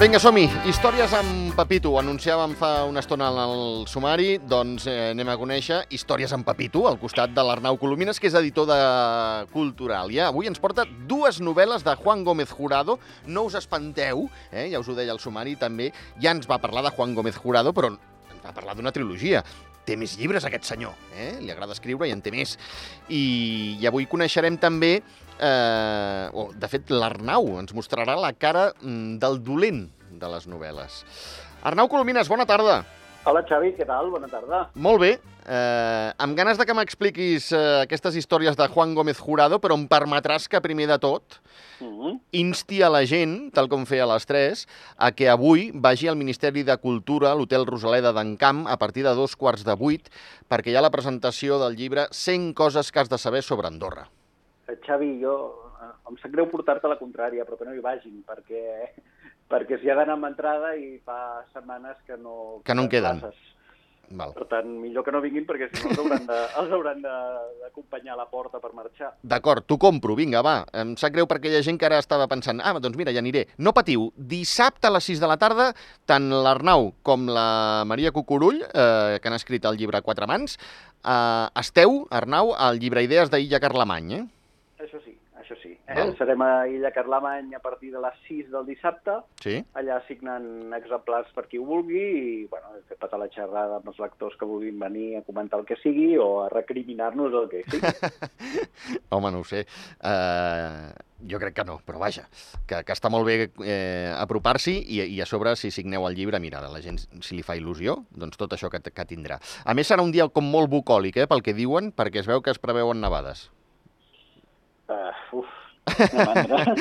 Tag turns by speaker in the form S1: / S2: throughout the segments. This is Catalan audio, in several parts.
S1: Vinga, som-hi. Històries amb Pepito. Anunciàvem fa una estona al sumari, doncs eh, anem a conèixer Històries amb Pepito, al costat de l'Arnau Colomines, que és editor de Culturalia. Avui ens porta dues novel·les de Juan Gómez Jurado. No us espanteu, eh? ja us ho deia el sumari també, ja ens va parlar de Juan Gómez Jurado, però ens va parlar d'una trilogia. Té més llibres, aquest senyor. Eh? Li agrada escriure i en té més. I, i avui coneixerem també eh, o, de fet, l'Arnau ens mostrarà la cara mm, del dolent de les novel·les. Arnau Colomines, bona tarda.
S2: Hola Xavi, què tal? Bona tarda.
S1: Molt bé. Eh, amb ganes de que m'expliquis eh, aquestes històries de Juan Gómez Jurado, però em permetràs que, primer de tot,
S2: Mm -hmm.
S1: insti a la gent, tal com feia a les 3, a que avui vagi al Ministeri de Cultura, l'Hotel Rosaleda d'Encamp, a partir de dos quarts de vuit, perquè hi ha la presentació del llibre 100 coses que has de saber sobre Andorra.
S2: Eh, Xavi, jo eh, em sap greu portar-te la contrària, però que no hi vagin, perquè, perquè s'hi ha d'anar amb entrada i fa setmanes que no...
S1: Que no en queden. Val.
S2: Per tant, millor que no vinguin perquè si no els hauran de- els hauran d'acompanyar a la porta per marxar.
S1: D'acord, t'ho compro, vinga, va. Em sap greu perquè hi ha gent que ara estava pensant ah, doncs mira, ja aniré. No patiu, dissabte a les 6 de la tarda, tant l'Arnau com la Maria Cucurull, eh, que han escrit el llibre Quatre Mans, eh, esteu, Arnau, al llibre Idees d'Illa Carlemany, eh?
S2: Això sí. Eh?
S1: Val.
S2: Serem a Illa Carlemany a partir de les 6 del dissabte,
S1: Sí?
S2: allà signant exemplars per qui ho vulgui i bueno, fer patar la xerrada amb els lectors que vulguin venir a comentar el que sigui o a recriminar-nos el que sigui.
S1: Home, no ho sé. Uh, jo crec que no, però vaja, que, que està molt bé eh, apropar-s'hi i, i a sobre, si signeu el llibre, mira, a la gent, si li fa il·lusió, doncs tot això que, que tindrà. A més, serà un dia com molt bucòlic, eh, pel que diuen, perquè es veu que es preveuen nevades.
S2: Uf, una mandra.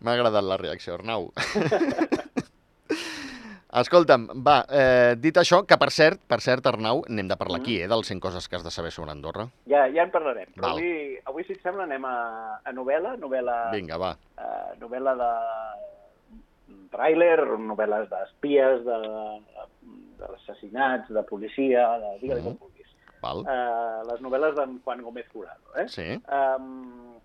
S1: M'ha agradat la reacció, Arnau. Escolta'm, va, eh, dit això, que per cert, per cert, Arnau, n'hem de parlar aquí, eh, dels 100 coses que has de saber sobre Andorra.
S2: ja, ja en parlarem. Però avui, avui, si et sembla, anem a, a novel·la, novel·la,
S1: Vinga, va.
S2: uh, novel·la de tràiler, novel·les d'espies, de, d'assassinats, de policia, de... digue-li
S1: Mhm.
S2: com vulguis.
S1: Val.
S2: Uh, les novel·les d'en Juan Gómez Jurado, eh?
S1: Sí,
S2: Um,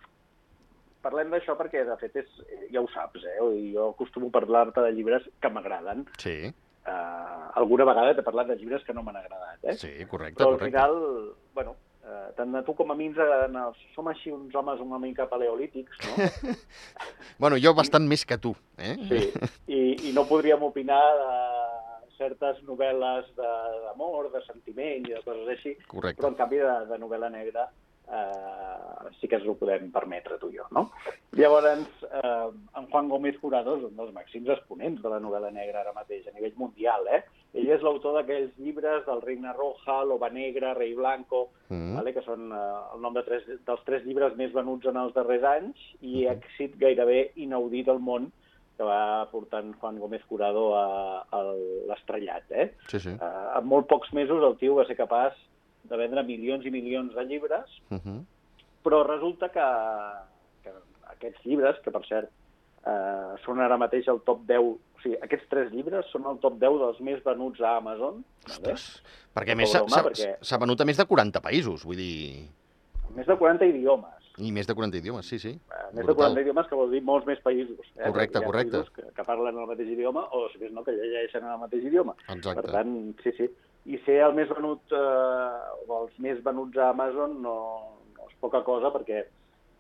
S2: parlem d'això perquè, de fet, és, ja ho saps, eh? I Jo acostumo a parlar-te de llibres que m'agraden.
S1: sí,
S2: Uh, alguna vegada t'he parlat de llibres que no m'han agradat, eh?
S1: sí, correcte,
S2: Però al
S1: correcte.
S2: final, bueno, uh, tant a tu com a mi ens agraden els... Som així uns homes una mica paleolítics, no?
S1: Bueno, jo bastant més que tu, eh?
S2: Sí. I, I no podríem opinar de certes novel·les de- d'amor, de, sentiment i de coses així,
S1: Correcte.
S2: però en canvi de, de novel·la negra eh, sí que ens ho podem permetre tu i jo, no? Llavors, eh, en Juan Gómez Jurado és un dels màxims exponents de la novel·la negra ara mateix, a nivell mundial, eh? Ell és l'autor d'aquells llibres del Reina Roja, Loba Negra, Rei Blanco,
S1: Mm.
S2: vale? que són eh, el nom de tres, dels tres llibres més venuts en els darrers anys i
S1: Mhm.
S2: èxit gairebé inaudit al món que va portant Juan Gómez Jurado a, a l'estrellat. Eh?
S1: Sí, sí.
S2: Eh, en molt pocs mesos el tio va ser capaç de vendre milions i milions de llibres,
S1: Uh -huh.
S2: però resulta que, que aquests llibres, que per cert eh, són ara mateix el top 10, o sigui, aquests tres llibres són el top 10 dels més venuts a Amazon?
S1: Ostres, perquè a més s'ha
S2: perquè-
S1: venut a més de 40 països, vull dir...
S2: més de 40 idiomes.
S1: I més de 40 idiomes, sí, sí.
S2: Eh, més de
S1: Brutal.
S2: 40 idiomes que vol dir molts més països. Eh?
S1: Correcte,
S2: Hi ha
S1: correcte.
S2: Que, que parlen el mateix idioma o, si més no, que llegeixen el mateix idioma.
S1: Exacte.
S2: Per tant, sí, sí. I ser el més venut, eh, o els més venuts a Amazon no, no és poca cosa perquè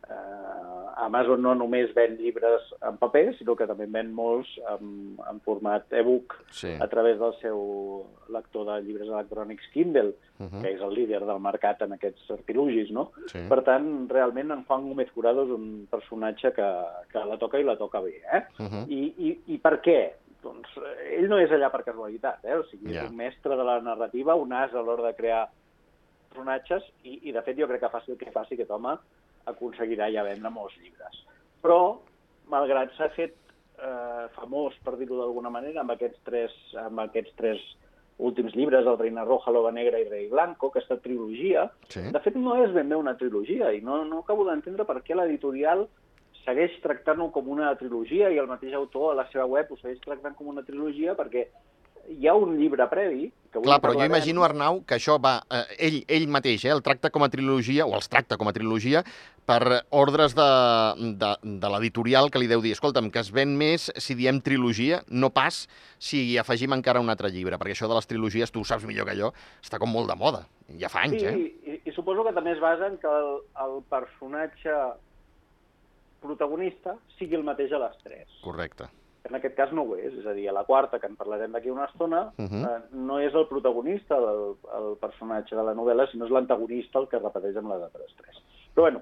S2: eh, Amazon no només ven llibres en paper, sinó que també en ven molts en, en format e-book
S1: Sí.
S2: a través del seu lector de llibres electrònics Kindle,
S1: Uh -huh.
S2: que és el líder del mercat en aquests artilugis, no?
S1: Sí.
S2: Per tant, realment en Juan Gómez Jurado és un personatge que, que la toca i la toca bé, eh?
S1: Uh -huh.
S2: I, i, I per què? Doncs eh, ell no és allà per casualitat, eh? O sigui,
S1: Ja.
S2: és un mestre de la narrativa, un as a l'hora de crear personatges i, i, de fet, jo crec que faci el que faci aquest home aconseguirà ja vendre molts llibres. Però, malgrat s'ha fet eh, famós, per dir-ho d'alguna manera, amb aquests tres, amb aquests tres últims llibres, El Reina Roja, Loba Negra i Rei Blanco, aquesta trilogia,
S1: Sí.
S2: de fet, no és ben bé una trilogia i no, no acabo d'entendre per què l'editorial segueix tractant-ho com una trilogia i el mateix autor a la seva web ho segueix tractant com una trilogia perquè hi ha un llibre previ que
S1: Clar, però jo
S2: parlarem-
S1: imagino, Arnau, que això va... Eh, ell, ell mateix, eh, el tracta com a trilogia, o els tracta com a trilogia, per ordres de, de, de l'editorial que li deu dir escolta'm, que es ven més si diem trilogia, no pas si hi afegim encara un altre llibre, perquè això de les trilogies, tu ho saps millor que jo, està com molt de moda. Ja fa anys,
S2: sí,
S1: eh?
S2: i, i suposo que també es basa en que el, el personatge protagonista sigui el mateix a les tres.
S1: Correcte.
S2: En aquest cas no ho és, és a dir, a la quarta, que en parlarem d'aquí una estona, uh
S1: Mhm.
S2: -huh. eh, no és el protagonista el, el personatge de la novel·la, sinó és l'antagonista el que repeteix amb les altres tres. Però bueno,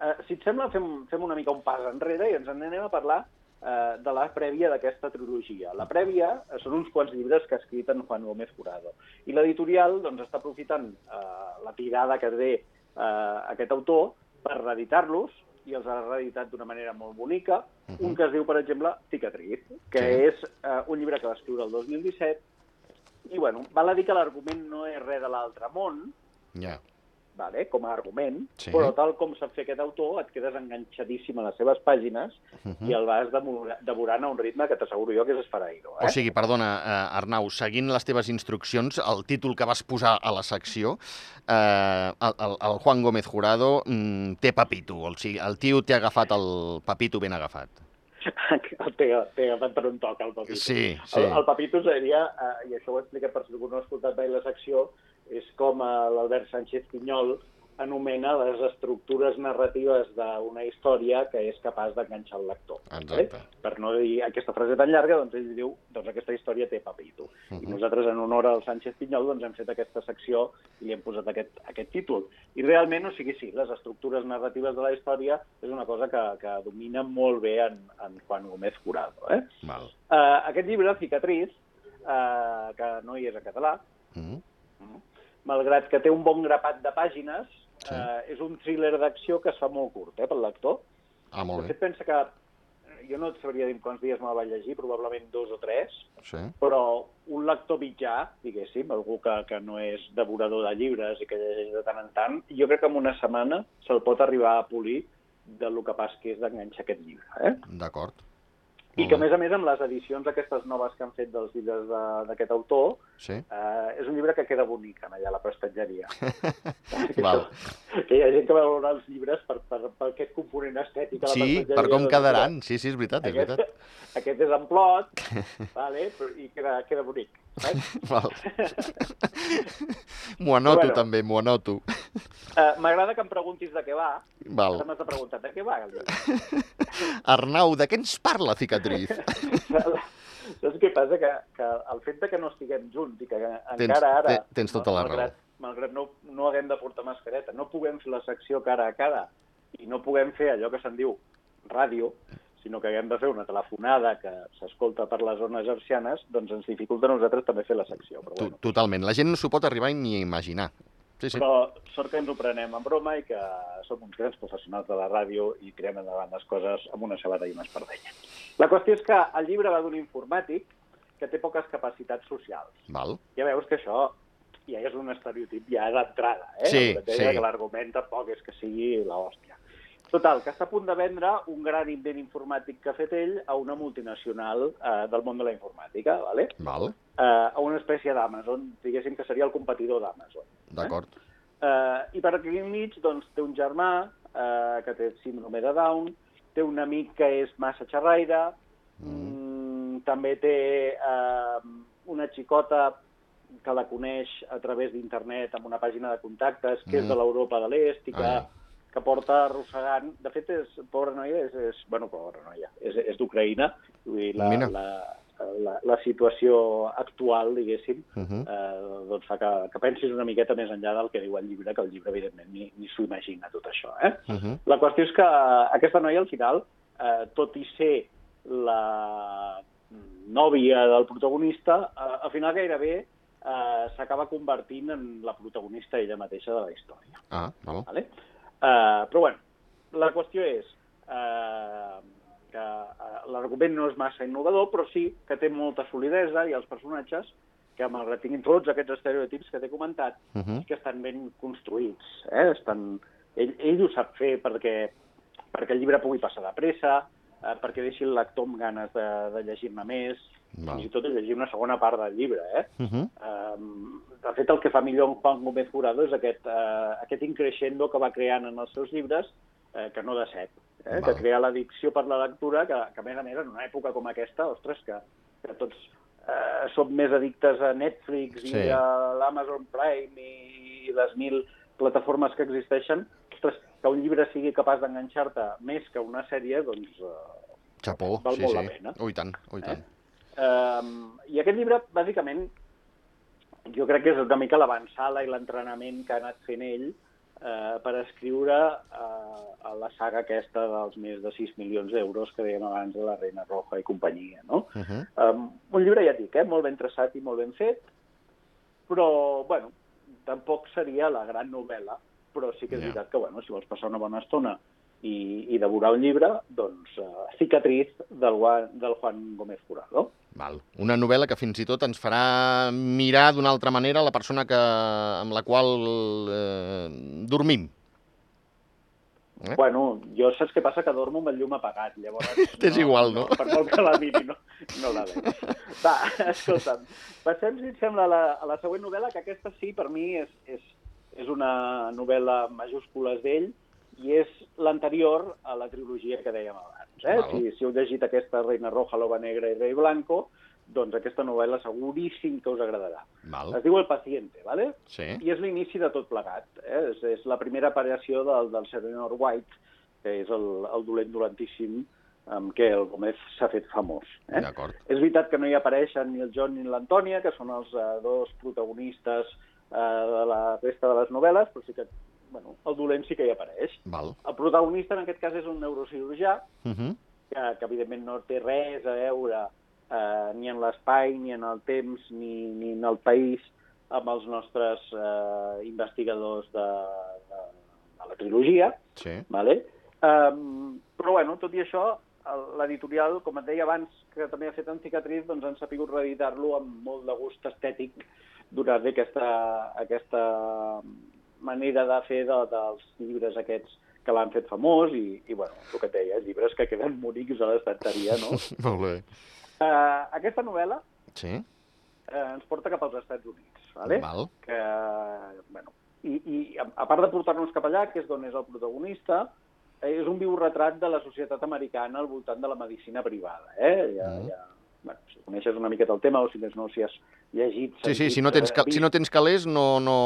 S2: eh, si et sembla, fem, fem una mica un pas enrere i ens en anem a parlar eh, de la prèvia d'aquesta trilogia. La prèvia eh, són uns quants llibres que ha escrit en Juan Gómez Jurado. I l'editorial doncs, està aprofitant eh, la tirada que té eh, aquest autor per reeditar-los i els ha reeditat d'una manera molt bonica. Uh -huh. Un que es diu, per exemple, Cicatriz, que
S1: Sí.
S2: és eh, un llibre que va escriure el 2017 i, bueno, val a dir que l'argument no és res de l'altre món,
S1: Ja.
S2: Vale, com a argument,
S1: Sí.
S2: però tal com sap fer aquest autor, et quedes enganxadíssim a les seves pàgines
S1: Uh
S2: i el vas devorant a un ritme que t'asseguro jo que és esfereïro. Eh?
S1: O sigui, perdona, eh, Arnau, seguint les teves instruccions, el títol que vas posar a la secció, eh, el, el, Juan Gómez Jurado mm, té papito, o sigui, el tio té agafat el papito ben agafat.
S2: T'he t'he agafat per un toc, el Papito.
S1: Sí, sí.
S2: El, el Papito seria, eh, i això ho he explicat per si algú no ha escoltat mai la secció, és com eh, l'Albert Sánchez Pinyol anomena les estructures narratives d'una història que és capaç d'enganxar el lector.
S1: Exacte.
S2: Eh? Per no dir aquesta frase tan llarga, doncs ell diu doncs aquesta història té papito. Uh
S1: Mhm.
S2: -huh. I nosaltres, en honor al Sánchez Pinyol, doncs hem fet aquesta secció i li hem posat aquest, aquest títol. I realment, o sigui, sí, les estructures narratives de la història és una cosa que, que domina molt bé en, en Juan Gómez Jurado. Eh?
S1: Val.
S2: Uh, aquest llibre, Cicatriz, uh, que no hi és a català,
S1: Mm.
S2: Malgrat que té un bon grapat de pàgines,
S1: Sí.
S2: uh, és un thriller d'acció que es fa molt curt eh, pel lector.
S1: Ah,
S2: De
S1: molt bé.
S2: fet, pensa que jo no et sabria dir quants dies me'l vaig llegir, probablement dos o tres,
S1: Sí.
S2: però un lector mitjà, diguéssim, algú que, que no és devorador de llibres i que llegeix de tant en tant, jo crec que en una setmana se'l pot arribar a polir de lo capaç que és d'enganxar aquest llibre. Eh?
S1: D'acord.
S2: I que, a més a més, amb les edicions aquestes noves que han fet dels llibres de- d'aquest autor,
S1: Sí.
S2: eh, és un llibre que queda bonic en allà a la prestatgeria.
S1: Val.
S2: que hi ha gent que va valorar els llibres per, per, per aquest component estètic a la
S1: Sí, per com
S2: doncs,
S1: quedaran. Sí, sí, és veritat, és
S2: Aquest,
S1: veritat.
S2: aquest és en plot, vale, però, i queda, queda bonic. Saps?
S1: Val. M'ho anoto,
S2: Bueno.
S1: també, m'ho anoto.
S2: Uh, M'agrada que em preguntis de què va.
S1: Val.
S2: Ara m'has de preguntar de què va el.
S1: Arnau, de què ens parla Cicatriz?
S2: Saps què passa? Que, que el fet de que no estiguem junts i que
S1: Tens-
S2: encara ara...
S1: te- tens tota la
S2: malgrat, Malgrat no, no haguem de portar mascareta, no puguem fer la secció cara a cara i no puguem fer allò que se'n diu ràdio, sinó que haguem de fer una telefonada que s'escolta per les zones arcianes, doncs ens dificulta a nosaltres també fer la secció. Però, bueno.
S1: Totalment. La gent no s'ho pot arribar ni a imaginar. Sí, sí.
S2: però sort que ens ho prenem en broma i que som uns grans professionals de la ràdio i tirem endavant les coses amb una sabata i una espardenya. La qüestió és que el llibre va d'un informàtic que té poques capacitats socials.
S1: Val.
S2: Ja veus que això ja és un estereotip ja d'entrada, eh?
S1: Sí, sí.
S2: Que l'argument tampoc és que sigui l'hòstia. Total, que està a punt de vendre un gran invent informàtic que ha fet ell a una multinacional eh, del món de la informàtica, ¿vale?
S1: Val.
S2: eh, a una espècie d'Amazon, diguéssim que seria el competidor d'Amazon.
S1: D'acord.
S2: Eh, I per aquí enmig doncs, té un germà eh, que té síndrome de Down, té un amic que és massa xerraire, mm. també té eh, una xicota que la coneix a través d'internet amb una pàgina de contactes que
S1: Mm.
S2: és de l'Europa de l'Est i que,
S1: Ah.
S2: Que porta arrossegant... De fet, és, pobra noia, és, és bueno, pobra noia, és, és d'Ucraïna, la,
S1: Mira.
S2: la, la, la situació actual, diguéssim,
S1: Uh -huh.
S2: eh, doncs fa que, que pensis una miqueta més enllà del que diu el llibre, que el llibre, evidentment, ni, ni s'ho imagina, tot això. Eh?
S1: Uh -huh.
S2: La qüestió és que aquesta noia, al final, eh, tot i ser la nòvia del protagonista, eh, al final gairebé eh, s'acaba convertint en la protagonista ella mateixa de la història.
S1: Ah, val.
S2: Vale? Uh, però bueno, la qüestió és uh, que uh, l'argument no és massa innovador, però sí que té molta solidesa i els personatges, que malgrat tinguin tots aquests estereotips que t'he comentat,
S1: Uh -huh.
S2: sí que estan ben construïts. Eh? Estan... Ell, ell ho sap fer perquè, perquè el llibre pugui passar de pressa, eh, perquè deixi el lector amb ganes de, de llegir-ne més,
S1: Val.
S2: fins i tot he llegit una segona part del llibre, eh?
S1: Uh -huh.
S2: Um, de fet, el que fa millor en Juan Gómez Jurado és aquest, uh, aquest increixendo que va creant en els seus llibres, uh, que no de set, eh?
S1: Val.
S2: que crea l'addicció per la lectura, que, que a més a més en una època com aquesta, ostres, que, que tots uh, som més addictes a Netflix
S1: Sí.
S2: i a l'Amazon Prime i, i les mil plataformes que existeixen, ostres, que un llibre sigui capaç d'enganxar-te més que una sèrie, doncs... Uh,
S1: Xapó,
S2: Val
S1: sí,
S2: molt
S1: sí.
S2: la pena.
S1: Ui, tant, ui, tant.
S2: Um, I aquest llibre, bàsicament, jo crec que és una mica l'avançada i l'entrenament que ha anat fent ell eh, per escriure eh, a la saga aquesta dels més de 6 milions d'euros que dèiem abans de la Reina Roja i companyia, no?
S1: Uh -huh.
S2: Um, un llibre, ja et dic, eh, molt ben traçat i molt ben fet, però, bueno, tampoc seria la gran novel·la, però sí que és
S1: Ja.
S2: veritat que, bueno, si vols passar una bona estona i, i devorar un llibre, doncs uh, Cicatriz del, del Juan Gómez Jurado.
S1: Val. Una novel·la que fins i tot ens farà mirar d'una altra manera la persona que, amb la qual eh, dormim. Eh?
S2: Bueno, jo saps què passa? Que dormo amb el llum apagat, llavors...
S1: T'és igual, no?
S2: Per molt que la miri, no, no la veig. Va, escolta'm, passem, si et sembla, a la, a la següent novel·la, que aquesta sí, per mi, és, és, és una novel·la majúscules d'ell, i és l'anterior a la trilogia que dèiem abans. Eh?
S1: Val.
S2: Si, si heu llegit aquesta Reina Roja, Loba Negra i Rei Blanco, doncs aquesta novel·la seguríssim que us agradarà.
S1: Val.
S2: Es diu El paciente, ¿vale?
S1: Sí.
S2: I és l'inici de tot plegat. Eh? És, és la primera apariació del, del Serenor White, que és el, el dolent dolentíssim amb què el Gómez s'ha fet famós. Eh? És veritat que no hi apareixen ni el John ni l'Antònia, que són els uh, dos protagonistes uh, de la resta de les novel·les, però sí que bueno, el dolent sí que hi apareix.
S1: Val.
S2: El protagonista en aquest cas és un neurocirurgià,
S1: Uh -huh.
S2: que, que evidentment no té res a veure eh, ni en l'espai, ni en el temps, ni, ni en el país amb els nostres eh, investigadors de, de, de la trilogia,
S1: Sí.
S2: vale? Um, però, bueno, tot i això, l'editorial, com et deia abans, que també ha fet en Cicatriz, doncs han sapigut reeditar-lo amb molt de gust estètic, donar-li aquesta, aquesta manera de fer de, dels llibres aquests que l'han fet famós i, i bueno, el que et deia, llibres que queden bonics a l'estanteria, no?
S1: Molt bé.
S2: uh, aquesta novel·la
S1: Sí.
S2: uh, ens porta cap als Estats Units, vale?
S1: Val.
S2: que, bueno, i, i a, a part de portar-nos cap allà, que és d'on és el protagonista, eh, és un viu retrat de la societat americana al voltant de la medicina privada. Eh? Ja,
S1: Mm.
S2: ja, bueno, si coneixes una miqueta el tema, o si més no, si has llegit...
S1: Sí, sí, si no tens, cal, si no tens calés no, no,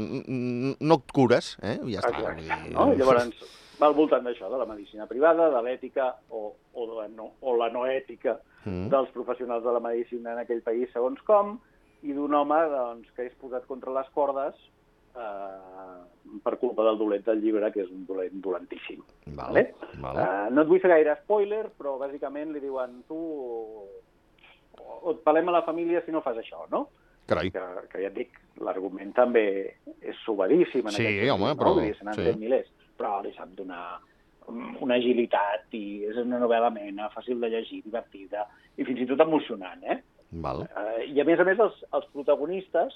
S1: no et cures, eh? Ja està.
S2: Exacte, no? Llavors, va al voltant d'això, de la medicina privada, de l'ètica o, o, de la no, o la no ètica
S1: Mm.
S2: dels professionals de la medicina en aquell país segons com, i d'un home doncs, que és posat contra les cordes eh, per culpa del dolent del llibre, que és un dolent dolentíssim.
S1: Val,
S2: Vale?
S1: val.
S2: Eh, no et vull fer gaire spoiler, però bàsicament li diuen tu o, et pelem a la família si no fas això, no?
S1: Carai.
S2: Que, que ja et dic, l'argument també és subadíssim en
S1: Sí,
S2: aquest
S1: home,
S2: no?
S1: però-
S2: se n'han
S1: sí.
S2: milers, però li sap donar mm, una agilitat i és una novel·la amena, fàcil de llegir, divertida i fins i tot emocionant, eh?
S1: Val.
S2: Eh, I a més a més els, els protagonistes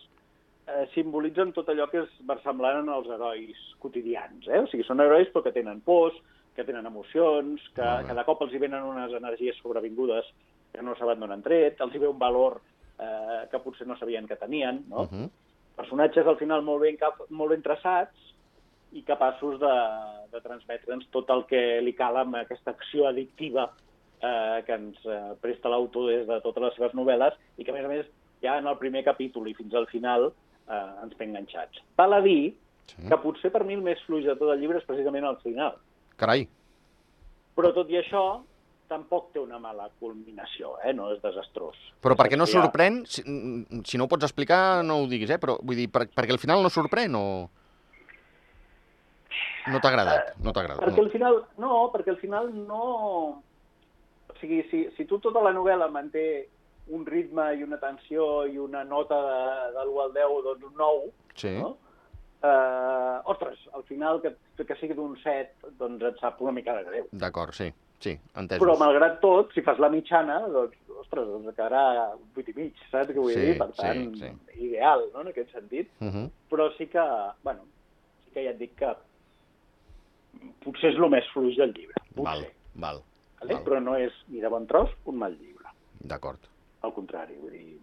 S2: eh, simbolitzen tot allò que és versemblant als herois quotidians. Eh? O sigui, són herois però que tenen pors, que tenen emocions, que cada cop els hi venen unes energies sobrevingudes que no saben d'on han tret, els hi ve un valor eh, que potser no sabien que tenien. No?
S1: Uh -huh.
S2: Personatges al final molt ben, cap, molt ben traçats i capaços de, de transmetre'ns tot el que li cal amb aquesta acció addictiva eh, que ens eh, presta l'autor des de totes les seves novel·les i que, a més a més, ja en el primer capítol i fins al final eh, ens té enganxats. Val a dir
S1: Sí.
S2: que potser per mi el més fluix de tot el llibre és precisament al final.
S1: Carai.
S2: Però tot i això, tampoc té una mala culminació, eh? no és desastrós.
S1: Però perquè no sorprèn, si, mm, si no ho pots explicar, no ho diguis, eh? Però vull dir, per, perquè al final no sorprèn o... No t'ha agradat, no t'ha agradat.
S2: Perquè al final, no, perquè al final no... O sigui, si, si tu tota la novel·la manté un ritme i una tensió i una nota de, de l'1 al 10, doncs un 9,
S1: Sí.
S2: no? Eh, ostres, al final que, que sigui d'un 7, doncs et sap una mica de greu.
S1: D'acord, sí. Sí, entesos.
S2: Però, malgrat tot, si fas la mitjana, doncs, ostres, doncs quedarà 8 i mig, saps què vull
S1: Sí,
S2: dir? Per
S1: sí,
S2: tant,
S1: sí.
S2: ideal, no?, en aquest sentit.
S1: Uh -huh.
S2: Però sí que, bueno, sí que ja et dic que potser és el més fluix del llibre. Potser.
S1: Val, val.
S2: Vale?
S1: val.
S2: Però no és ni de bon tros un mal llibre.
S1: D'acord.
S2: al contrari, vull dir,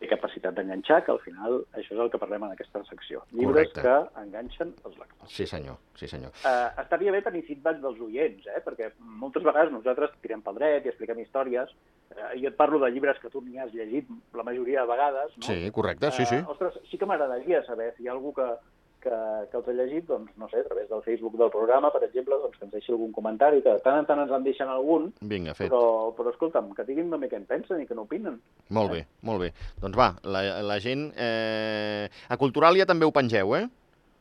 S2: té capacitat d'enganxar, que al final això és el que parlem en aquesta secció. Llibres
S1: Correcte.
S2: que enganxen els lectors.
S1: Sí, senyor, sí, senyor.
S2: Uh, estaria bé tenir feedback dels oients, eh? perquè moltes vegades nosaltres tirem pel dret i expliquem històries. Uh, jo et parlo de llibres que tu ni has llegit la majoria de vegades. No?
S1: Sí, correcte, sí, sí.
S2: Uh, ostres, sí que m'agradaria saber si hi ha algú que, que, que els ha llegit, doncs, no sé, a través del Facebook del programa, per exemple, doncs, que ens deixi algun comentari, que de tant en tant ens en deixen algun,
S1: Vinga, fet.
S2: però, però escolta'm, que diguin també què en pensen i què n'opinen.
S1: Molt bé, molt bé. Doncs va, la, la gent... Eh... A Culturàlia també ho pengeu, eh?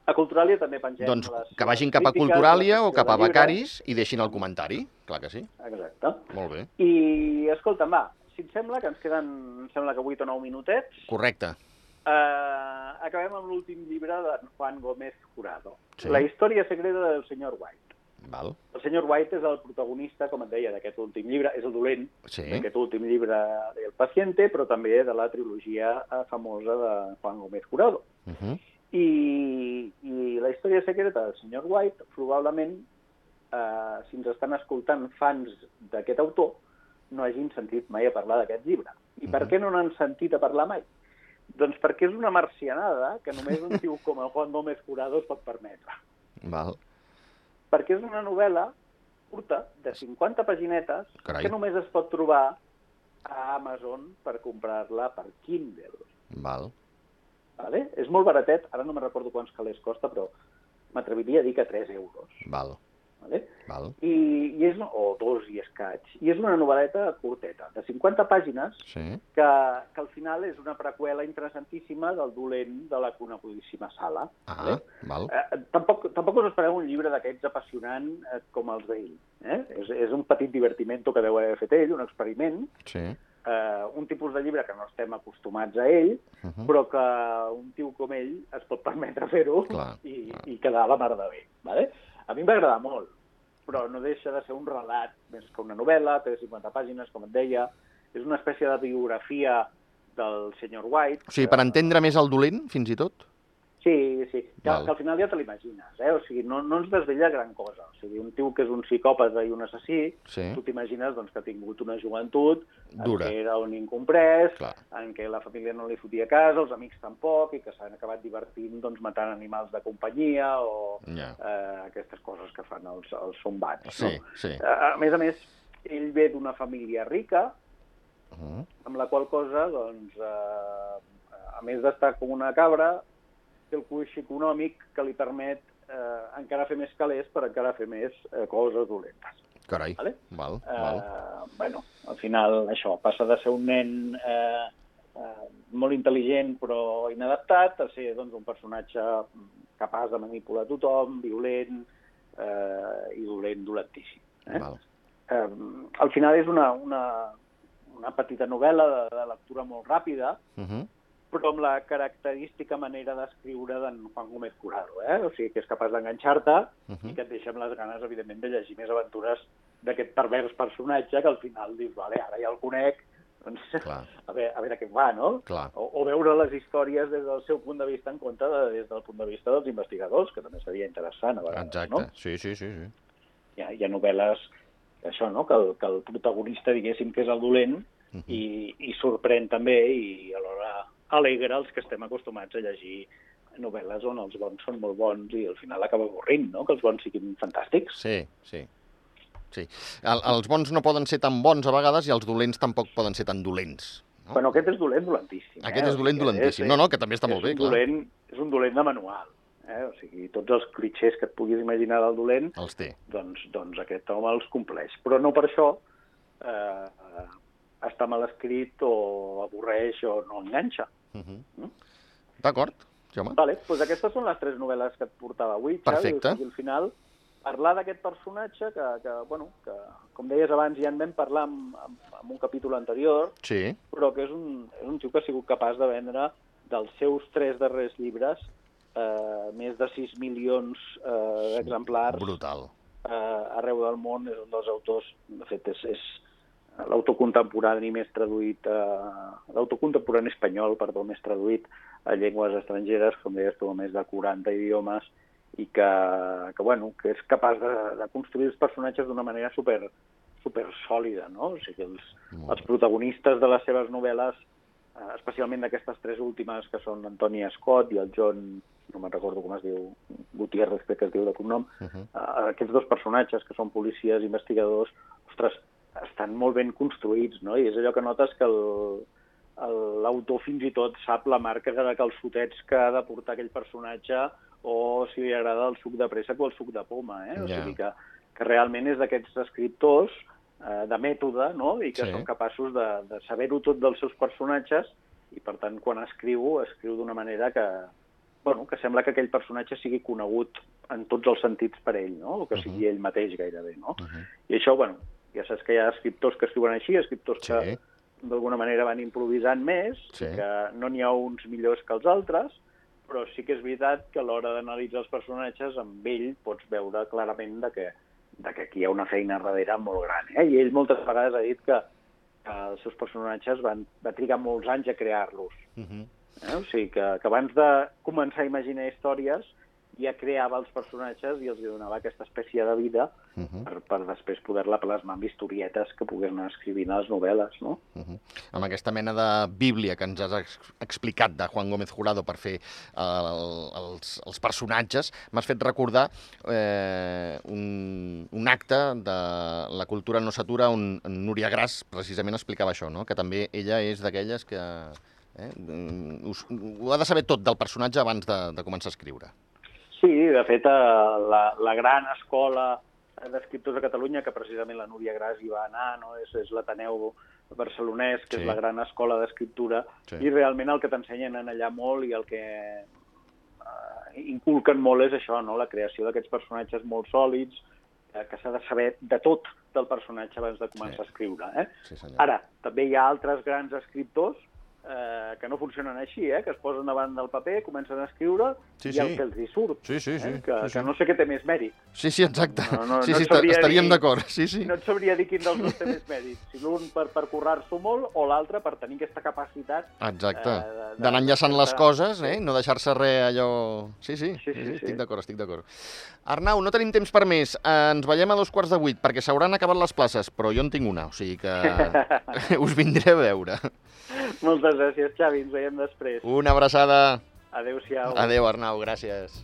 S2: A Culturàlia també pengem
S1: Doncs
S2: les,
S1: que vagin cap a
S2: la
S1: o cap a. Becaris i deixin el comentari. Clar que sí.
S2: Exacte.
S1: Molt bé.
S2: I, escolta'm, va, si et sembla, que ens queden, em sembla que 8 o 9 minutets,
S1: Correcte.
S2: Eh, acabem amb l'últim llibre de Juan Gómez Jurado.
S1: Sí.
S2: La història secreta del senyor White.
S1: Val.
S2: El senyor White és el protagonista, com et deia, d'aquest últim llibre, és el dolent
S1: Sí.
S2: d'aquest últim llibre del Paciente, però també de la trilogia eh, famosa de Juan Gómez Jurado.
S1: Uh -huh.
S2: I, I la història secreta del senyor White, probablement, eh, si ens estan escoltant fans d'aquest autor, no hagin sentit mai a parlar d'aquest llibre. I per
S1: Mhm.
S2: què no n'han sentit a parlar mai? Doncs perquè és una marcianada que només un tio com el Juan Gómez Jurado es pot permetre.
S1: Val.
S2: Perquè és una novel·la curta, de 50 paginetes,
S1: Carai.
S2: que només es pot trobar a Amazon per comprar-la per Kindle.
S1: Val.
S2: Vale? És molt baratet, ara no me recordo quants calés costa, però m'atreviria a dir que 3 euros.
S1: Val.
S2: Vale?
S1: Val.
S2: I, i és, o dos i escaig. I és una novel·leta curteta, de 50 pàgines,
S1: Sí.
S2: que, que al final és una preqüela interessantíssima del dolent de la conegudíssima sala.
S1: Ah, val.
S2: Eh, tampoc, tampoc us espereu un llibre d'aquests apassionant eh, com els d'ell. Eh? És, és un petit divertimento que deu haver fet ell, un experiment,
S1: Sí.
S2: eh, un tipus de llibre que no estem acostumats a ell,
S1: Uh -huh.
S2: però que un tio com ell es pot permetre fer-ho i,
S1: clar.
S2: i quedar a la mar de bé. Vale? A mi em va agradar molt, però no deixa de ser un relat més que una novel·la, té 50 pàgines, com et deia, és una espècie de biografia del senyor White.
S1: O sigui, per entendre més el dolent, fins i tot?
S2: Sí, sí, que,
S1: Val.
S2: que al final ja te l'imagines, eh? O sigui, no, no ens desvella gran cosa. O sigui, un tio que és un psicòpata i un assassí,
S1: Sí.
S2: tu t'imagines doncs, que ha tingut una joventut
S1: Dura.
S2: en què era un incomprès,
S1: Clar.
S2: en què la família no li fotia casa, els amics tampoc, i que s'han acabat divertint doncs, matant animals de companyia o
S1: Ja.
S2: eh, aquestes coses que fan els, els sombats.
S1: Sí,
S2: no?
S1: sí.
S2: A, a més a més, ell ve d'una família rica,
S1: Uh -huh.
S2: amb la qual cosa, doncs, eh, a més d'estar com una cabra, té el coix econòmic que li permet eh, encara fer més calés per encara fer més eh, coses dolentes.
S1: Carai.
S2: Vale?
S1: Val,
S2: Eh,
S1: val.
S2: bueno, al final, això, passa de ser un nen eh, eh, molt intel·ligent però inadaptat a ser doncs, un personatge capaç de manipular tothom, violent eh, i dolent, dolentíssim. Eh?
S1: Val.
S2: eh, al final és una, una, una petita novel·la de, de lectura molt ràpida,
S1: Uh -huh.
S2: Però amb la característica manera d'escriure d'en Juan Gómez Curado, eh? o sigui que és capaç d'enganxar-te
S1: Uh
S2: i
S1: -huh.
S2: que et deixa amb les ganes, evidentment, de llegir més aventures d'aquest pervers personatge que al final dius, vale, ara ja el conec, doncs
S1: Clar,
S2: a veure, a veure què va, no?
S1: clar.
S2: O, o veure les històries des del seu punt de vista en compte de, des del punt de vista dels investigadors, que també seria interessant a vegades,
S1: Exacte.
S2: no?
S1: Sí, sí, sí, sí.
S2: Hi ha, hi ha novel·les, això, no?, que el, que el protagonista, diguéssim, que és el dolent,
S1: Uh -huh.
S2: i, i sorprèn també i alhora alegra els que estem acostumats a llegir novel·les on els bons són molt bons i al final acaba avorrint, no?, que els bons siguin fantàstics.
S1: Sí, sí. Sí. El, els bons no poden ser tan bons a vegades i els dolents tampoc poden ser tan dolents. No?
S2: Bueno, aquest és dolent dolentíssim.
S1: Aquest
S2: eh?
S1: és dolent dolentíssim. No, no, que també està
S2: és
S1: molt bé, clar.
S2: Dolent, és un dolent de manual. Eh? O sigui, tots els clichés que et puguis imaginar del dolent,
S1: Els té.
S2: doncs, doncs aquest home els compleix. Però no per això eh, està mal escrit o avorreix o no enganxa.
S1: Uh -huh.
S2: Mm.
S1: D'acord, home.
S2: Vale, doncs aquestes són les tres novel·les que et portava avui, Xavi.
S1: Perfecte.
S2: Sigui, al final, parlar d'aquest personatge que, que, bueno, que, com deies abans, ja en vam parlar en, en, en un capítol anterior,
S1: Sí,
S2: però que és un, és un tio que ha sigut capaç de vendre dels seus tres darrers llibres eh, més de 6 milions eh, d'exemplars
S1: brutal.
S2: eh, arreu del món. És un dels autors, de fet, és, és l'autor contemporani més traduït, eh, l'autor contemporani espanyol, perdó, més traduït a llengües estrangeres, com deies tu, a més de 40 idiomes, i que, que, bueno, que és capaç de, de construir els personatges d'una manera super, super sòlida, no? O sigui, els, els protagonistes de les seves novel·les, eh, especialment d'aquestes tres últimes, que són Antoni Scott i el John, no me'n recordo com es diu, Gutiérrez, crec que es diu de cognom, uh -huh. eh, aquests dos personatges, que són policies, investigadors, ostres, estan molt ben construïts, no? I és allò que notes que el, l'autor fins i tot sap la marca de fotets que ha de portar aquell personatge o si li agrada el suc de pressa o el suc de poma, eh? Yeah. O sigui que, que realment és d'aquests escriptors eh, de mètode, no?, i que sí. són capaços de, de saber-ho tot dels seus personatges i, per tant, quan escriu, escriu d'una manera que, bueno, que sembla que aquell personatge sigui conegut en tots els sentits per ell, no?, o que sigui uh -huh. ell mateix gairebé, no? Uh -huh. I això, bueno, ja saps que hi ha escriptors que escriuen així, escriptors sí. que d'alguna manera van improvisant més, sí. que no n'hi ha uns millors que els altres, però sí que és veritat que a l'hora d'analitzar els personatges, amb ell pots veure clarament de que, de que aquí hi ha una feina darrere molt gran. Eh? I ell moltes vegades ha dit que, que els seus personatges van, va trigar molts anys a crear-los. Uh -huh. eh? O sigui, que, que abans de començar a imaginar històries ja creava els personatges i els donava aquesta espècie de vida uh -huh. per, per després poder-la plasmar amb historietes que pogués anar escrivint a les novel·les, no?
S1: Uh -huh. Amb aquesta mena de bíblia que ens has ex explicat de Juan Gómez Jurado per fer el, els, els personatges, m'has fet recordar eh, un, un acte de La cultura no s'atura on Núria Gras precisament explicava això, no? que també ella és d'aquelles que eh, us, ho ha de saber tot del personatge abans de, de començar a escriure.
S2: Sí, de fet, eh, la, la gran escola d'escriptors de Catalunya, que precisament la Núria Gras hi va anar, no? és, és l'Ateneu barcelonès, que sí. és la gran escola d'escriptura, sí. i realment el que t'ensenyen en allà molt i el que uh, inculquen molt és això, no? la creació d'aquests personatges molt sòlids, eh, que s'ha de saber de tot del personatge abans de començar sí. a escriure. Eh? Sí, Ara, també hi ha altres grans escriptors eh, que no funcionen així, eh? que es posen davant del paper, comencen a escriure sí, i sí. el que els hi surt.
S1: Sí, sí, sí.
S2: Eh? Que,
S1: sí, sí.
S2: que no sé què té més mèrit.
S1: Sí, sí, exacte. No, no, sí, sí, no estaríem d'acord. Sí, sí.
S2: No et sabria dir quin dels dos té més mèrit. Si l'un per, per currar-s'ho molt o l'altre per tenir aquesta capacitat...
S1: Exacte. Eh, D'anar enllaçant les coses, eh? no deixar-se res allò... Sí, sí, sí, sí, sí, sí. estic d'acord, estic d'acord. Arnau, no tenim temps per més. Ens veiem a dos quarts de vuit, perquè s'hauran acabat les places, però jo en tinc una, o sigui que us vindré a veure.
S2: Moltes gràcies, Xavi. Ens veiem després.
S1: Una abraçada.
S2: Adéu-siau.
S1: Adéu, Arnau. Gràcies.